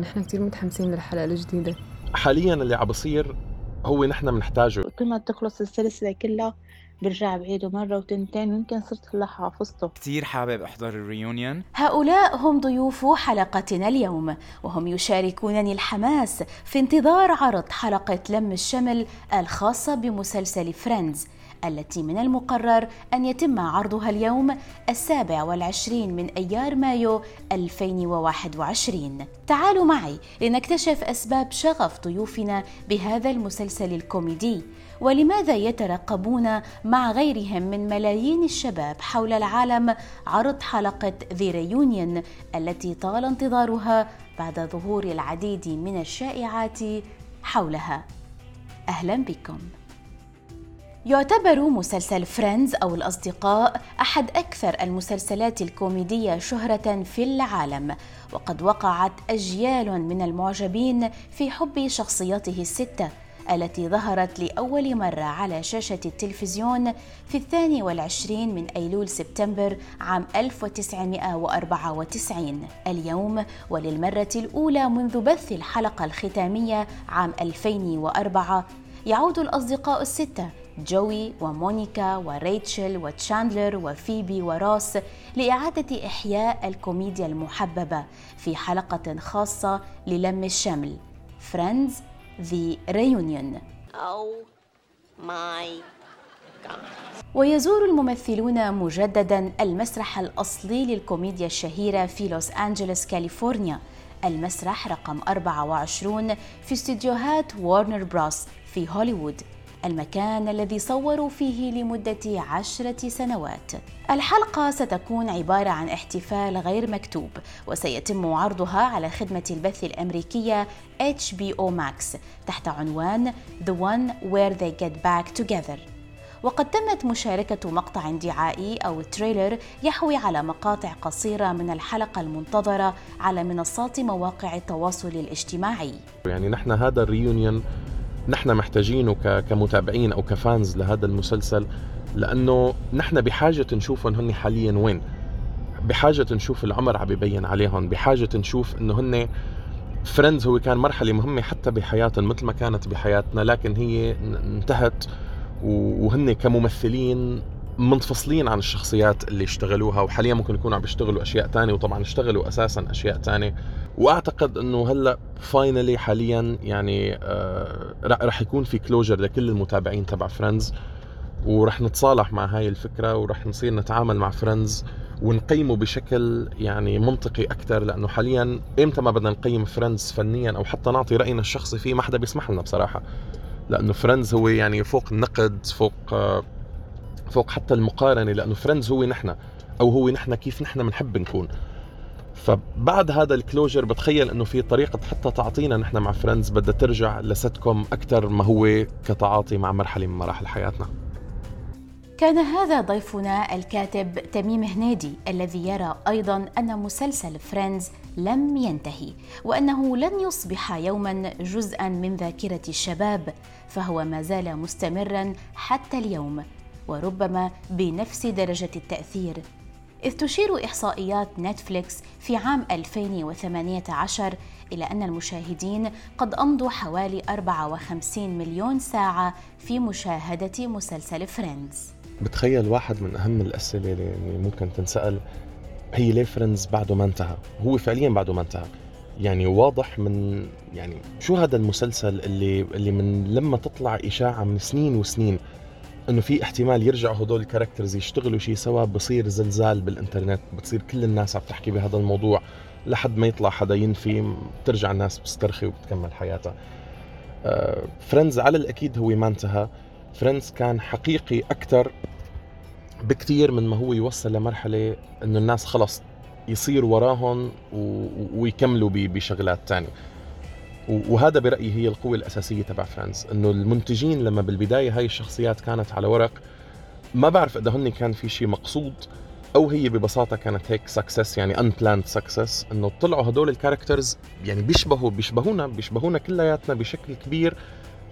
نحن كتير متحمسين للحلقة الجديدة. حاليا اللي عم بصير هو نحن بنحتاجه. كل ما تخلص السلسلة كلها برجع بعيده مرة وتنتين ويمكن صرت هلا حافظته. كتير حابب أحضر الريونيون هؤلاء هم ضيوف حلقتنا اليوم وهم يشاركونني الحماس في انتظار عرض حلقة لم الشمل الخاصة بمسلسل فريندز التي من المقرر أن يتم عرضها اليوم السابع والعشرين من أيار مايو 2021 تعالوا معي لنكتشف أسباب شغف ضيوفنا بهذا المسلسل الكوميدي ولماذا يترقبون مع غيرهم من ملايين الشباب حول العالم عرض حلقة The Reunion التي طال انتظارها بعد ظهور العديد من الشائعات حولها. أهلا بكم. يعتبر مسلسل Friends أو الأصدقاء أحد أكثر المسلسلات الكوميدية شهرة في العالم وقد وقعت أجيال من المعجبين في حب شخصياته الستة التي ظهرت لأول مرة على شاشة التلفزيون في الثاني والعشرين من أيلول سبتمبر عام 1994 اليوم وللمرة الأولى منذ بث الحلقة الختامية عام 2004 يعود الأصدقاء الستة جوي ومونيكا وريتشل وتشاندلر وفيبي وروس لإعادة إحياء الكوميديا المحببة في حلقة خاصة للم الشمل. Friends The Reunion Oh my. ويزور الممثلون مجددا المسرح الأصلي للكوميديا الشهيرة في لوس أنجلوس كاليفورنيا. المسرح رقم 24 في استديوهات وارنر بروس في هوليوود. المكان الذي صوروا فيه لمدة عشرة سنوات. الحلقة ستكون عبارة عن احتفال غير مكتوب وسيتم عرضها على خدمة البث الأمريكية HBO Max تحت عنوان The One Where They Get Back Together. وقد تمت مشاركة مقطع دعائي أو تريلر يحوي على مقاطع قصيرة من الحلقة المنتظرة على منصات مواقع التواصل الاجتماعي. يعني نحن هذا الريونيون نحن محتاجينه كمتابعين أو ك fans لهذا المسلسل لأنه نحن بحاجة نشوفهم هن حاليا وين. بحاجة نشوف العمر عم ببين عليهم. بحاجة نشوف إنه هن Friends هو كان مرحلة مهمة حتى بحياتهم مثل ما كانت بحياتنا لكن هي انتهت وهن كممثلين منفصلين عن الشخصيات اللي اشتغلوها وحاليا ممكن يكونوا عم بيشتغلوا أشياء تانية وطبعا اشتغلوا أساسا أشياء تانية. وأعتقد إنه هلأ finally حاليا يعني آه رح- يكون في closure لكل المتابعين تبع Friends ورح نتصالح مع هاي الفكرة ورح نصير نتعامل مع Friends ونقيمه بشكل يعني منطقي أكثر لأنه حاليا إمتى ما بدنا نقيم Friends فنيا أو حتى نعطي رأينا الشخصي فيه ما حدا بيسمح لنا بصراحة. لأنه Friends هو يعني فوق النقد فوق آه فوق حتى المقارنة لأنه Friends هو نحن أو هو نحن كيف نحن بنحب نكون. فبعد هذا ال closure بتخيل إنه في طريقة حتى تعاطينا نحن مع Friends بدها ترجع لستكم أكثر ما هو كتعاطي مع مرحلة من مراحل حياتنا. كان هذا ضيفنا الكاتب تميم هنيدي الذي يرى أيضا أن مسلسل Friends لم ينتهي وأنه لن يصبح يوما جزءا من ذاكرة الشباب فهو ما زال مستمرا حتى اليوم. وربما بنفس درجة التأثير. إذ تشير إحصائيات نتفليكس في عام 2018 إلى أن المشاهدين قد أمضوا حوالي 54 مليون ساعة في مشاهدة مسلسل Friends. بتخيل واحد من أهم الأسئلة اللي ممكن تنسأل هي ليه Friends بعده ما انتهى؟ هو فعليا بعده ما انتهى. يعني واضح من يعني شو هذا المسلسل اللي اللي من لما تطلع إشاعة من سنين وسنين؟ إنه في احتمال يرجعوا هدول ال characters يشتغلوا شيء سوا بصير زلزال بالإنترنت بتصير كل الناس عم تحكي بهذا الموضوع لحد ما يطلع حدا ينفي بترجع الناس بتسترخي وبتكمل حياتها Friends على الأكيد هو ما انتهى Friends كان حقيقي أكثر بكثير من ما هو يوصل لمرحلة إنه الناس خلص يصير وراهم. ويكملوا. بشغلات تانية و- وهذا برأيي هي القوة الأساسية تبع Friends إنه المنتجين لما بالبداية هاي الشخصيات كانت على ورق ما بعرف إذا هن كان في شيء مقصود أو هي ببساطة كانت هيك success يعني unplanned success إنه طلعوا هدول ال characters يعني بيشبهوا بيشبهونا بيشبهونا كلياتنا بشكل كبير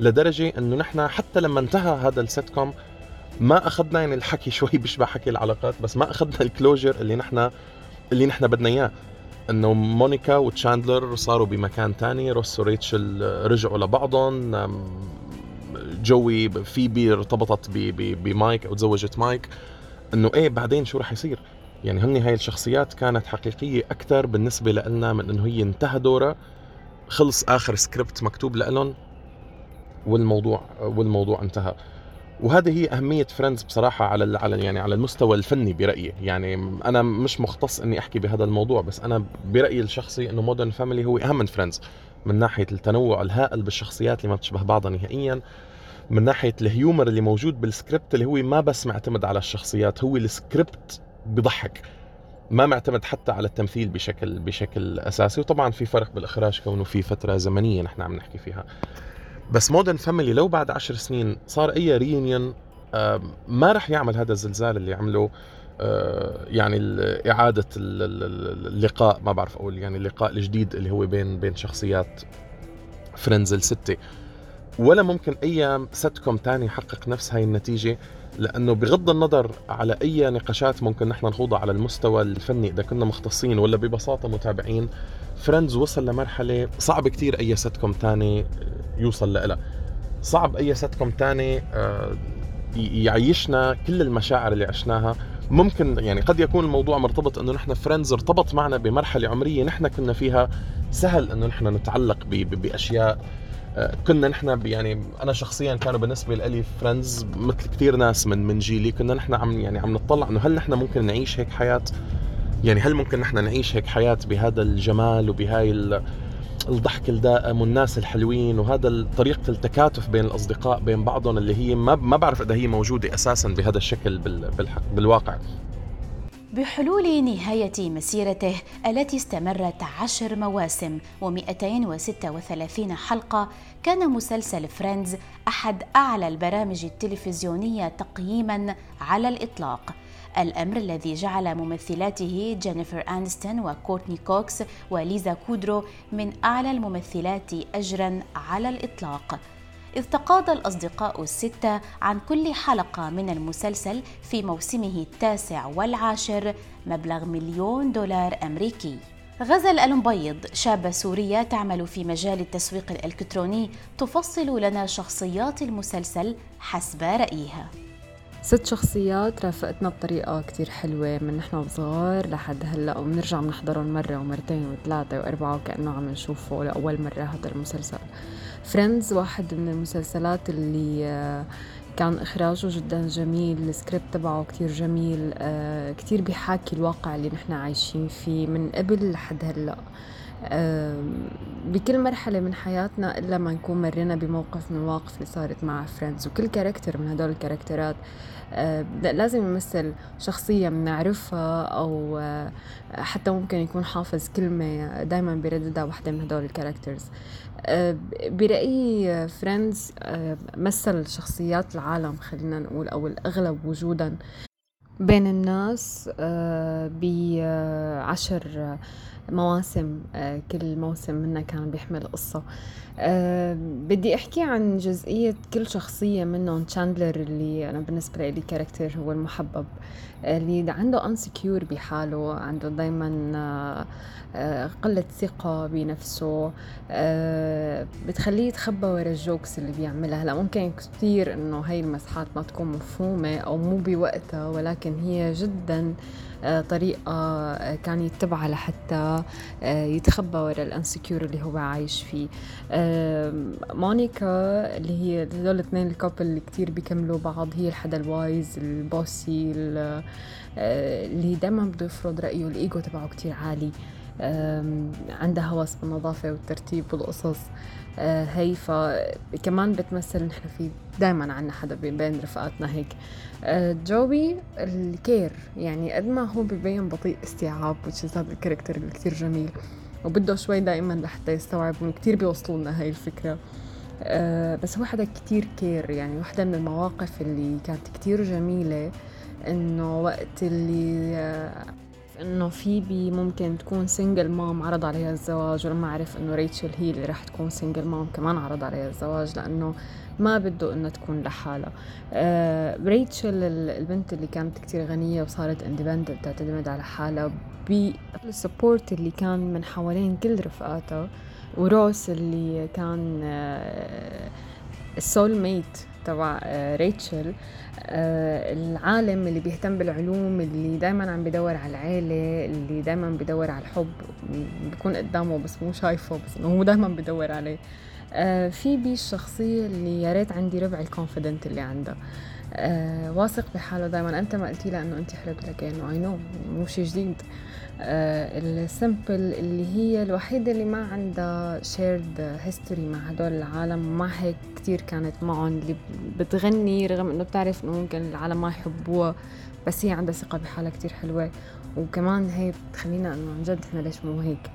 لدرجة إنه نحن حتى لما انتهى هذا السيت كوم ما أخذنا يعني الحكي شوي بيشبه حكي العلاقات بس ما أخذنا ال closure اللي نحن اللي نحن بدنا إياه. إنه مونيكا وتشاندلر صاروا بمكان تاني روس وريتشل رجعوا لبعضهم. جوي فيبي ارتبطت بمايك أو تزوجت مايك. إنه إيه بعدين شو رح يصير؟ يعني هن هاي الشخصيات كانت حقيقية أكثر بالنسبة لنا من إنه هي انتهى دورها. خلص آخر سكريبت مكتوب لهم والموضوع والموضوع انتهى. وهذه هي أهمية Friends بصراحة على على يعني على المستوى الفني برأيي. يعني أنا مش مختص إني أحكي بهذا الموضوع بس أنا برأيي الشخصي إنه Modern Family هو أهم من Friends من ناحية التنوع الهائل بالشخصيات اللي ما بتشبه بعضها نهائيا من ناحية ال humor اللي موجود بالسكريبت اللي هو ما بس معتمد على الشخصيات هو السكريبت بضحك. ما معتمد حتى على التمثيل بشكل بشكل أساسي. وطبعا في فرق بالإخراج كونه في فترة زمنية نحن عم نحكي فيها. بس Modern Family لو بعد عشر سنين صار أي reunion ما رح يعمل هذا الزلزال اللي عمله آه، يعني ال- اللقاء ما بعرف أقول يعني اللقاء الجديد اللي هو بين بين شخصيات Friends الستة. ولا ممكن أي سيت كوم تاني يحقق نفس هاي النتيجة لأنه بغض النظر على أي نقاشات ممكن نحن نخوضها على المستوى الفني إذا كنا مختصين ولا ببساطة متابعين Friends وصل لمرحلة صعب كتير أي سيت كوم تاني يوصل لها صعب أي سيت كوم تاني آه، ي- يعيشنا كل المشاعر اللي عشناها. ممكن يعني قد يكون الموضوع مرتبط إنه نحن Friends ارتبط معنا بمرحلة عمرية نحن كنا فيها. سهل إنه نحن نتعلق بأشياء. آه، كنا نحن يعني أنا شخصيا كانوا بالنسبة لي فريندز مثل كثير ناس من من جيلي. كنا نحن عم يعني عم نطلع إنه هل نحن ممكن نعيش هيك حياة؟ يعني هل ممكن نحن نعيش هيك حياة بهذا الجمال وبهاي الضحك الدائم والناس الحلوين وهذا طريقة التكاتف بين الأصدقاء بين بعضهم اللي هي ما ما بعرف إذا هي موجودة أساسا بهذا الشكل بالواقع. بحلول نهاية مسيرته التي استمرت عشر مواسم و236 حلقة كان مسلسل Friends أحد أعلى البرامج التلفزيونية تقييما على الإطلاق. الأمر الذي جعل ممثلاته جينيفر أنستون وكورتني كوكس وليزا كودرو من أعلى الممثلات أجرا على الإطلاق. إذ تقاضى الأصدقاء الستة عن كل حلقة من المسلسل في موسمه التاسع والعاشر مبلغ مليون دولار أمريكي. غزل المبيض شابة سورية تعمل في مجال التسويق الإلكتروني تفصل لنا شخصيات المسلسل حسب رأيها. ست شخصيات رافقتنا بطريقة كتير حلوة من نحن وصغار لحد هلأ وبنرجع بنحضرهم مرة ومرتين وثلاثة وأربعة وكأنه عم نشوفه لأول مرة هذا المسلسل. فريندز واحد من المسلسلات اللي آه، كان إخراجه جدا جميل السكريبت تبعه كتير جميل آه، كتير بيحاكي الواقع اللي نحن عايشين فيه من قبل لحد هلأ. بكل مرحلة من حياتنا إلا ما نكون مرينا بموقف من المواقف اللي صارت مع Friends وكل character من هدول الكاركترات لازم يمثل شخصية بنعرفها أو حتى ممكن يكون حافظ كلمة دايما بيرددها وحدة من هدول ال characters برأيي Friends مثل شخصيات العالم خلينا نقول أو الأغلب وجودا بين الناس آه، بعشر مواسم آه، كل موسم منها كان بيحمل قصة. آه، بدي أحكي عن جزئية كل شخصية منهم تشاندلر اللي أنا بالنسبة لي character هو المحبب آه، اللي عنده insecure بحاله عنده دايما قلة ثقة بنفسه بتخليه يتخبى ورا ال jokes اللي بيعملها. هلا ممكن كثير إنه هاي المزحات ما تكون مفهومة أو مو بوقتها ولكن هي جدا آه، طريقة آه، كان يتبعها لحتى آه، يتخبى ورا ال insecure اللي هو عايش فيه. آه، مونيكا اللي هي هدول الاثنين ال couple اللي كتير بيكملوا بعض هي الحدا ال wise ال bossy ال- آه، اللي دايما بده يفرض رأيه الإيجو تبعه كتير عالي. عندها هوس بالنظافة والترتيب والقصص. آه، هي فكمان بتمثل نحن في دايما عنا حدا بي- بين رفقاتنا هيك. آه، جوي ال care يعني قد ما هو ببين بطيء استيعاب which هذا ال character اللي كتير جميل وبده شوي دائما لحتى يستوعب كتير بيوصلوا لنا هاي الفكرة. آه، بس هو حدا كتير care يعني واحدة من المواقف اللي كانت كتير جميلة إنه وقت اللي آه، إنه فيبي ممكن تكون single mom عرض عليها الزواج ولما عرف إنه ريتشل هي اللي رح تكون single mom كمان عرض عليها الزواج لأنه ما بده انها تكون لحالها. آه ريتشل البنت اللي كانت كتير غنية وصارت independent تعتمد على حالها بال support اللي كان من حوالين كل رفقاتها وروس اللي كان آه ال soulmate تبع آه ريتشل آه العالم اللي بيهتم بالعلوم اللي دايما عم بدور على العيلة اللي دايما بدور على الحب بيكون قدامه بس مو شايفه بس انه هو دايما بدور عليه. آه فيبي الشخصية اللي يا ريت عندي ربع ال confidence اللي عندها واثق بحاله دائما أنت ما قلتي لها إنه أنت حلو لك انه I know مو شيء جديد. ال simple اللي هي الوحيدة اللي ما عندها shared history مع هدول العالم ما هيك كتير كانت معهم اللي بتغني رغم إنه بتعرف إنه ممكن العالم ما يحبوها بس هي عندها ثقة بحالها كتير حلوة. وكمان هي بتخلينا إنه عن جد إحنا ليش مو هيك.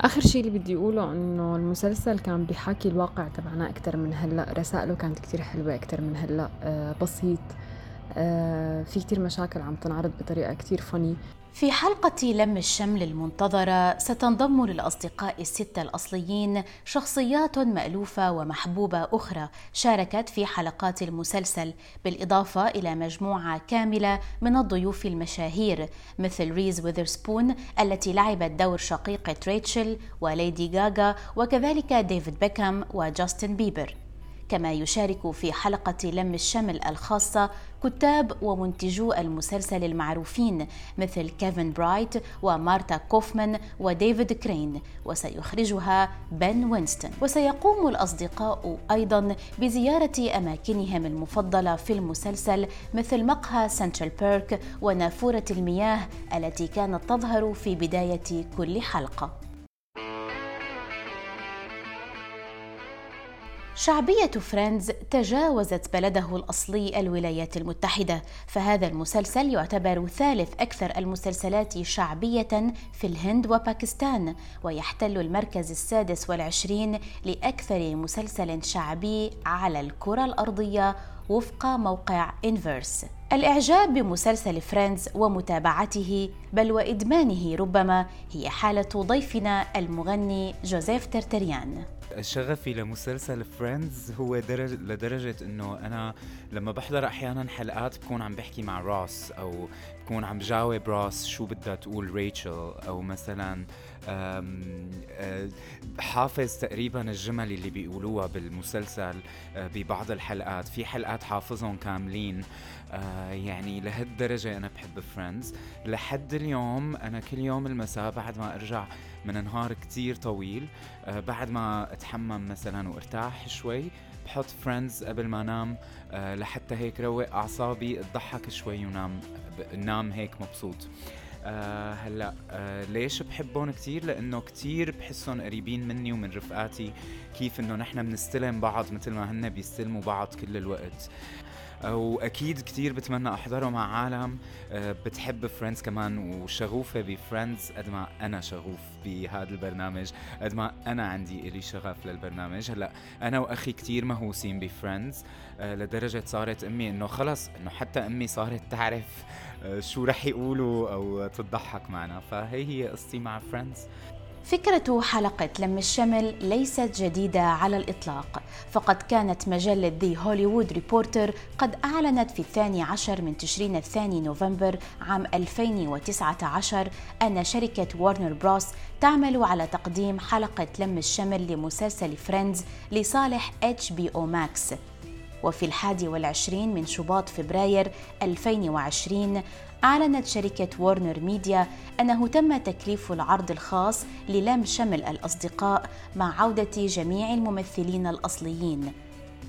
آخر شيء اللي بدي أقوله إنه المسلسل كان بيحاكي الواقع تبعنا أكثر من هلأ رسائله كانت كتير حلوة أكثر من هلأ أه بسيط. في كتير مشاكل عم تنعرض بطريقة كتير فني في حلقة لم الشمل المنتظرة ستنضم للأصدقاء الستة الأصليين شخصيات مألوفة ومحبوبة أخرى شاركت في حلقات المسلسل بالإضافة إلى مجموعة كاملة من الضيوف المشاهير مثل ريز ويذرسبون التي لعبت دور شقيقة ريتشل وليدي غاغا وكذلك ديفيد بيكهام وجاستن بيبر كما يشارك في حلقة لم الشمل الخاصة كتاب ومنتجو المسلسل المعروفين مثل كيفن برايت ومارتا كوفمان وديفيد كرين وسيخرجها بن وينستون. وسيقوم الأصدقاء أيضا بزيارة أماكنهم المفضلة في المسلسل مثل مقهى سنترال بيرك ونافورة المياه التي كانت تظهر في بداية كل حلقة. شعبية فريندز تجاوزت بلده الأصلي الولايات المتحدة فهذا المسلسل يعتبر ثالث أكثر المسلسلات شعبية في الهند وباكستان ويحتل المركز السادس والعشرين لأكثر مسلسل شعبي على الكرة الأرضية وفق موقع إنفيرس الإعجاب بمسلسل فريندز ومتابعته بل وإدمانه ربما هي حالة ضيفنا المغني جوزيف ترتريان. شغفي لمسلسل فريندز هو درج لدرجة إنه أنا لما بحضر أحيانا حلقات بكون عم بحكي مع راس أو بكون عم جاوب راس شو بدها تقول ريتشل أو مثلا آه، حافظ تقريبا الجمل اللي بيقولوها بالمسلسل آه، ببعض الحلقات. في حلقات حافظهم كاملين. آه يعني لهالدرجة أنا بحب فريندز لحد اليوم أنا كل يوم المساء بعد ما أرجع من نهار كتير طويل آه بعد ما أتحمم مثلا وأرتاح شوي بحط فريندز قبل ما أنام. آه لحتى هيك روق أعصابي اضحك شوي ونام نام هيك مبسوط. آه هلا آه ليش بحبهم كتير؟ لأنه كتير بحسهم قريبين مني ومن رفقاتي كيف إنه نحن بنستلم بعض مثل ما هن بيستلموا بعض كل الوقت. واكيد كثير بتمنى أحضره مع عالم آه، بتحب فريندز كمان وشغوفة بفريندز قد ما أنا شغوف بهذا البرنامج قد ما أنا عندي إلي شغف للبرنامج. هلأ أنا وأخي كثير مهووسين بفريندز آه، لدرجة صارت أمي إنه خلص إنه حتى أمي صارت تعرف آه، شو رح يقولوا أو تضحك معنا. فهي هي قصتي مع فريندز فكرة حلقة لم الشمل ليست جديدة على الإطلاق. فقد كانت مجلة ذي هوليوود ريبورتر قد أعلنت في الثاني عشر من تشرين الثاني نوفمبر عام 2019 أن شركة وارنر بروس تعمل على تقديم حلقة لم الشمل لمسلسل فريندز لصالح أو ماكس وفي الحادي والعشرين من شباط فبراير 2020 أعلنت شركة وورنر ميديا أنه تم تكليف العرض الخاص للم شمل الأصدقاء مع عودة جميع الممثلين الأصليين.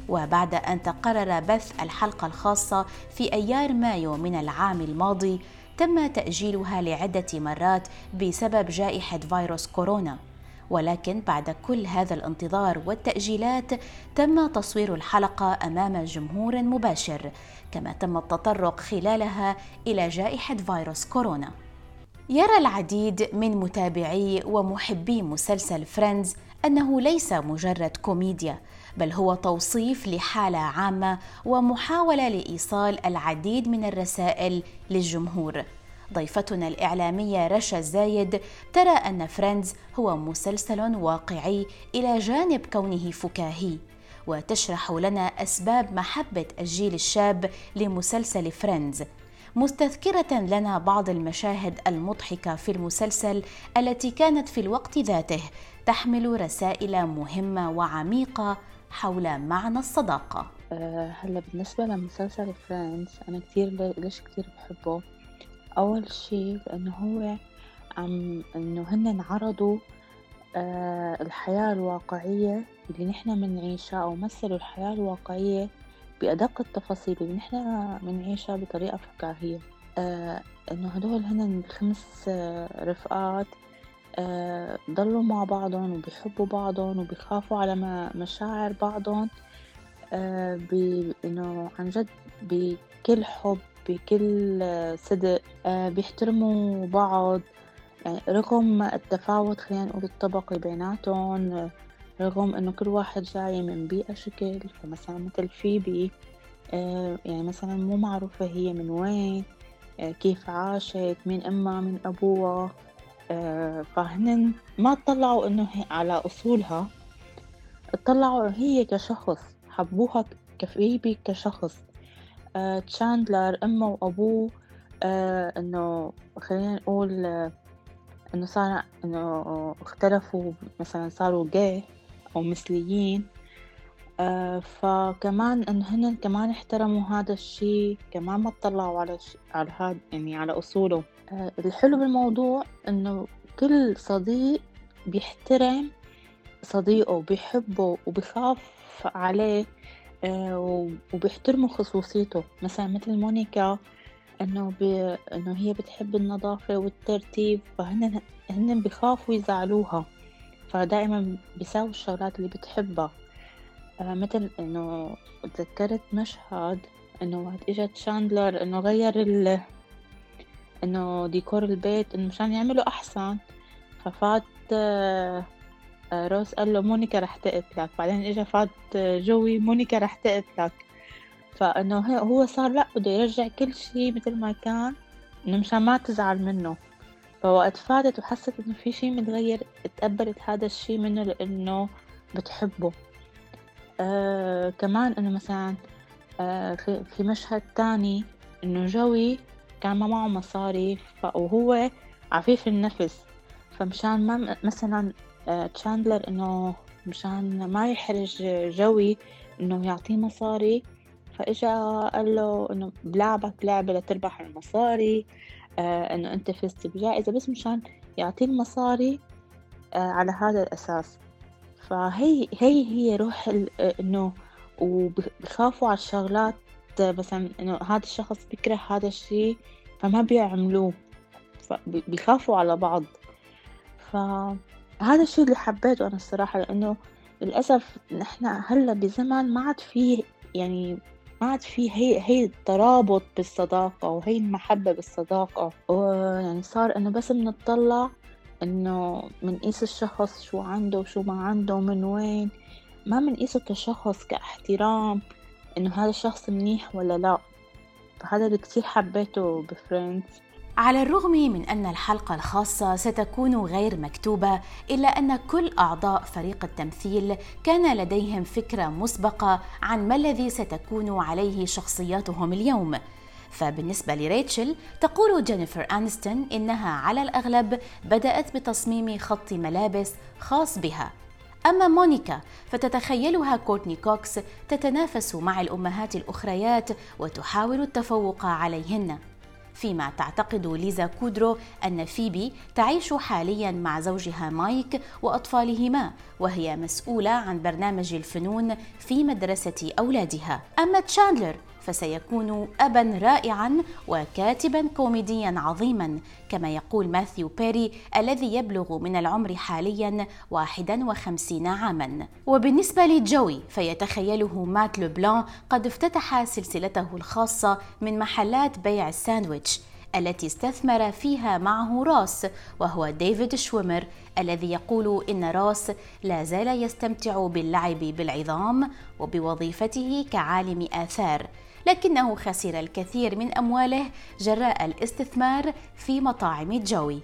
وبعد أن تقرر بث الحلقة الخاصة في أيار مايو من العام الماضي تم تأجيلها لعدة مرات بسبب جائحة فيروس كورونا. ولكن بعد كل هذا الانتظار والتأجيلات تم تصوير الحلقة أمام جمهور مباشر كما تم التطرق خلالها إلى جائحة فيروس كورونا. يرى العديد من متابعي ومحبي مسلسل فريندز أنه ليس مجرد كوميديا بل هو توصيف لحالة عامة ومحاولة لإيصال العديد من الرسائل للجمهور. ضيفتنا الإعلامية رشا الزايد ترى أن فريندز هو مسلسل واقعي إلى جانب كونه فكاهي وتشرح لنا أسباب محبة الجيل الشاب لمسلسل فريندز. مستذكرة لنا بعض المشاهد المضحكة في المسلسل التي كانت في الوقت ذاته تحمل رسائل مهمة وعميقة حول معنى الصداقة. أه هلا بالنسبة لمسلسل فريندز أنا كتير ليش كتير بحبه؟ أول شي لأنه هو عم إنه هن عرضوا أه الحياة الواقعية اللي نحن منعيشها أو مثلوا الحياة الواقعية بأدق التفاصيل اللي نحن منعيشها بطريقة فكاهية. آه إنه هدول هن خمس آه رفقات آه ضلوا مع بعضهم وبيحبوا بعضهم وبيخافوا على مشاعر بعضهم آه إنه عن جد بكل حب بكل صدق آه بيحترموا بعض. يعني رغم التفاوت خلينا نقول الطبقي بيناتهم رغم إنه كل واحد جاي من بيئة شكل فمثلا مثل فيبي آه يعني مثلا مو معروفة هي من وين آه كيف عاشت مين أمها مين أبوها. آه فهن ما اطلعوا إنه على أصولها اطلعوا هي كشخص حبوها كفيبي كشخص. آه تشاندلر أمه وأبوه آه إنه خلينا نقول آه إنه صار إنه اختلفوا مثلا صاروا جاي أو مثليين. فكمان إن هن كمان احترموا هذا الشي كمان ما اطلعوا على ش... على هذا يعني على أصوله. الحلو بالموضوع إنه كل صديق بيحترم صديقه وبيحبه وبيخاف عليه. وبيحترموا خصوصيته. مثلا مثل مونيكا إنه بي... إنه هي بتحب النظافة والترتيب فهن هن بيخافوا يزعلوها. فدائما بيساوي الشغلات اللي بتحبها. آه مثل إنه تذكرت مشهد إنه وقت اجى شاندلر إنه غير ال إنه ديكور البيت إنه مشان يعملوا أحسن. ففات آه روس قال له مونيكا رح تقتلك. بعدين اجى فات جوي مونيكا رح تقتلك. فإنه هو صار لا بده يرجع كل شيء مثل ما كان انه مشان ما تزعل منه. فوقت فاتت وحست إنه في شي متغير اتقبلت هذا الشي منه لأنه بتحبه. آه كمان إنه مثلا آه في, في مشهد تاني إنه جوي كان ما معه مصاري وهو عفيف النفس. فمشان ما مثلا آه تشاندلر إنه مشان ما يحرج جوي إنه يعطيه مصاري فإجا قال له إنه بلعبك لعبة لتربح المصاري آه إنه أنت فزت بجائزة بس مشان يعطيه المصاري آه على هذا الأساس. فهي هي هي روح إنه وبخافوا على الشغلات مثلا إنه هذا الشخص بيكره هذا الشيء فما بيعملوه. فبيخافوا على بعض. فهذا الشيء اللي حبيته أنا الصراحة لأنه للأسف نحن هلأ بزمن ما عاد فيه يعني ما عاد في هي هي الترابط بالصداقة وهي المحبة بالصداقة. ويعني صار إنه بس بنطلع إنه منقيس الشخص شو عنده وشو ما عنده من وين. ما منقيسه كشخص كاحترام إنه هذا الشخص منيح ولا لا. فهذا اللي كتير حبيته بفريندز على الرغم من أن الحلقة الخاصة ستكون غير مكتوبة إلا أن كل أعضاء فريق التمثيل كان لديهم فكرة مسبقة عن ما الذي ستكون عليه شخصياتهم اليوم. فبالنسبة لريتشل تقول جينيفر أنستون إنها على الأغلب بدأت بتصميم خط ملابس خاص بها. أما مونيكا فتتخيلها كورتني كوكس تتنافس مع الأمهات الأخريات وتحاول التفوق عليهن. فيما تعتقد ليزا كودرو أن فيبي تعيش حاليا مع زوجها مايك وأطفالهما وهي مسؤولة عن برنامج الفنون في مدرسة أولادها. أما تشاندلر فسيكون أبا رائعا وكاتبا كوميديا عظيما كما يقول ماثيو بيري الذي يبلغ من العمر حاليا 51 عاما. وبالنسبة لجوي فيتخيله مات لوبلان قد افتتح سلسلته الخاصة من محلات بيع الساندويتش التي استثمر فيها معه راس وهو ديفيد شويمر الذي يقول إن راس لا زال يستمتع باللعب بالعظام وبوظيفته كعالم آثار. لكنه خسر الكثير من أمواله جراء الاستثمار في مطاعم جوي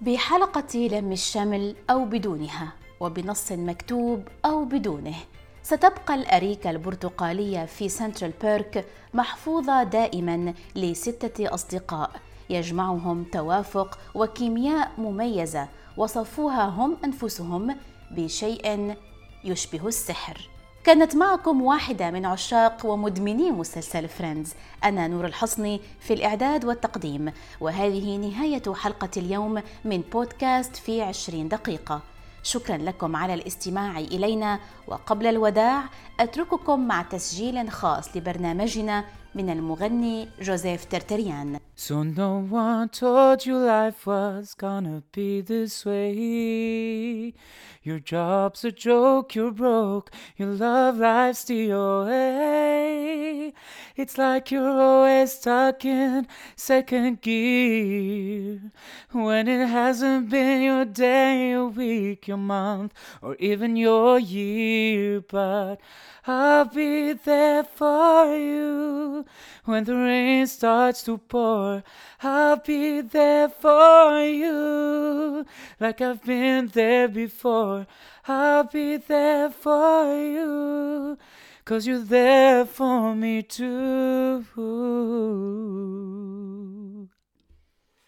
بحلقة لم الشمل أو بدونها وبنص مكتوب أو بدونه ستبقى الأريكة البرتقالية في سنترال بيرك محفوظة دائما لستة أصدقاء يجمعهم توافق وكيمياء مميزة وصفوها هم أنفسهم بشيء يشبه السحر. كانت معكم واحدة من عشاق ومدمني مسلسل Friends أنا نور الحصني في الإعداد والتقديم. وهذه نهاية حلقة اليوم من بودكاست في عشرين دقيقة. شكرا لكم على الاستماع إلينا. وقبل الوداع أترككم مع تسجيل خاص لبرنامجنا من المغني جوزيف ترتريان So no one told you life was gonna be this way. Your job's a joke, you're broke, your love life's DOA. it's like you're always stuck in second gear. When it hasn't been your day, your week, your month, or even your year. But I'll be there for you when the rain starts to pour. I'll be there for you like I've been there before. I'll be there for you. Cause you're there for me too.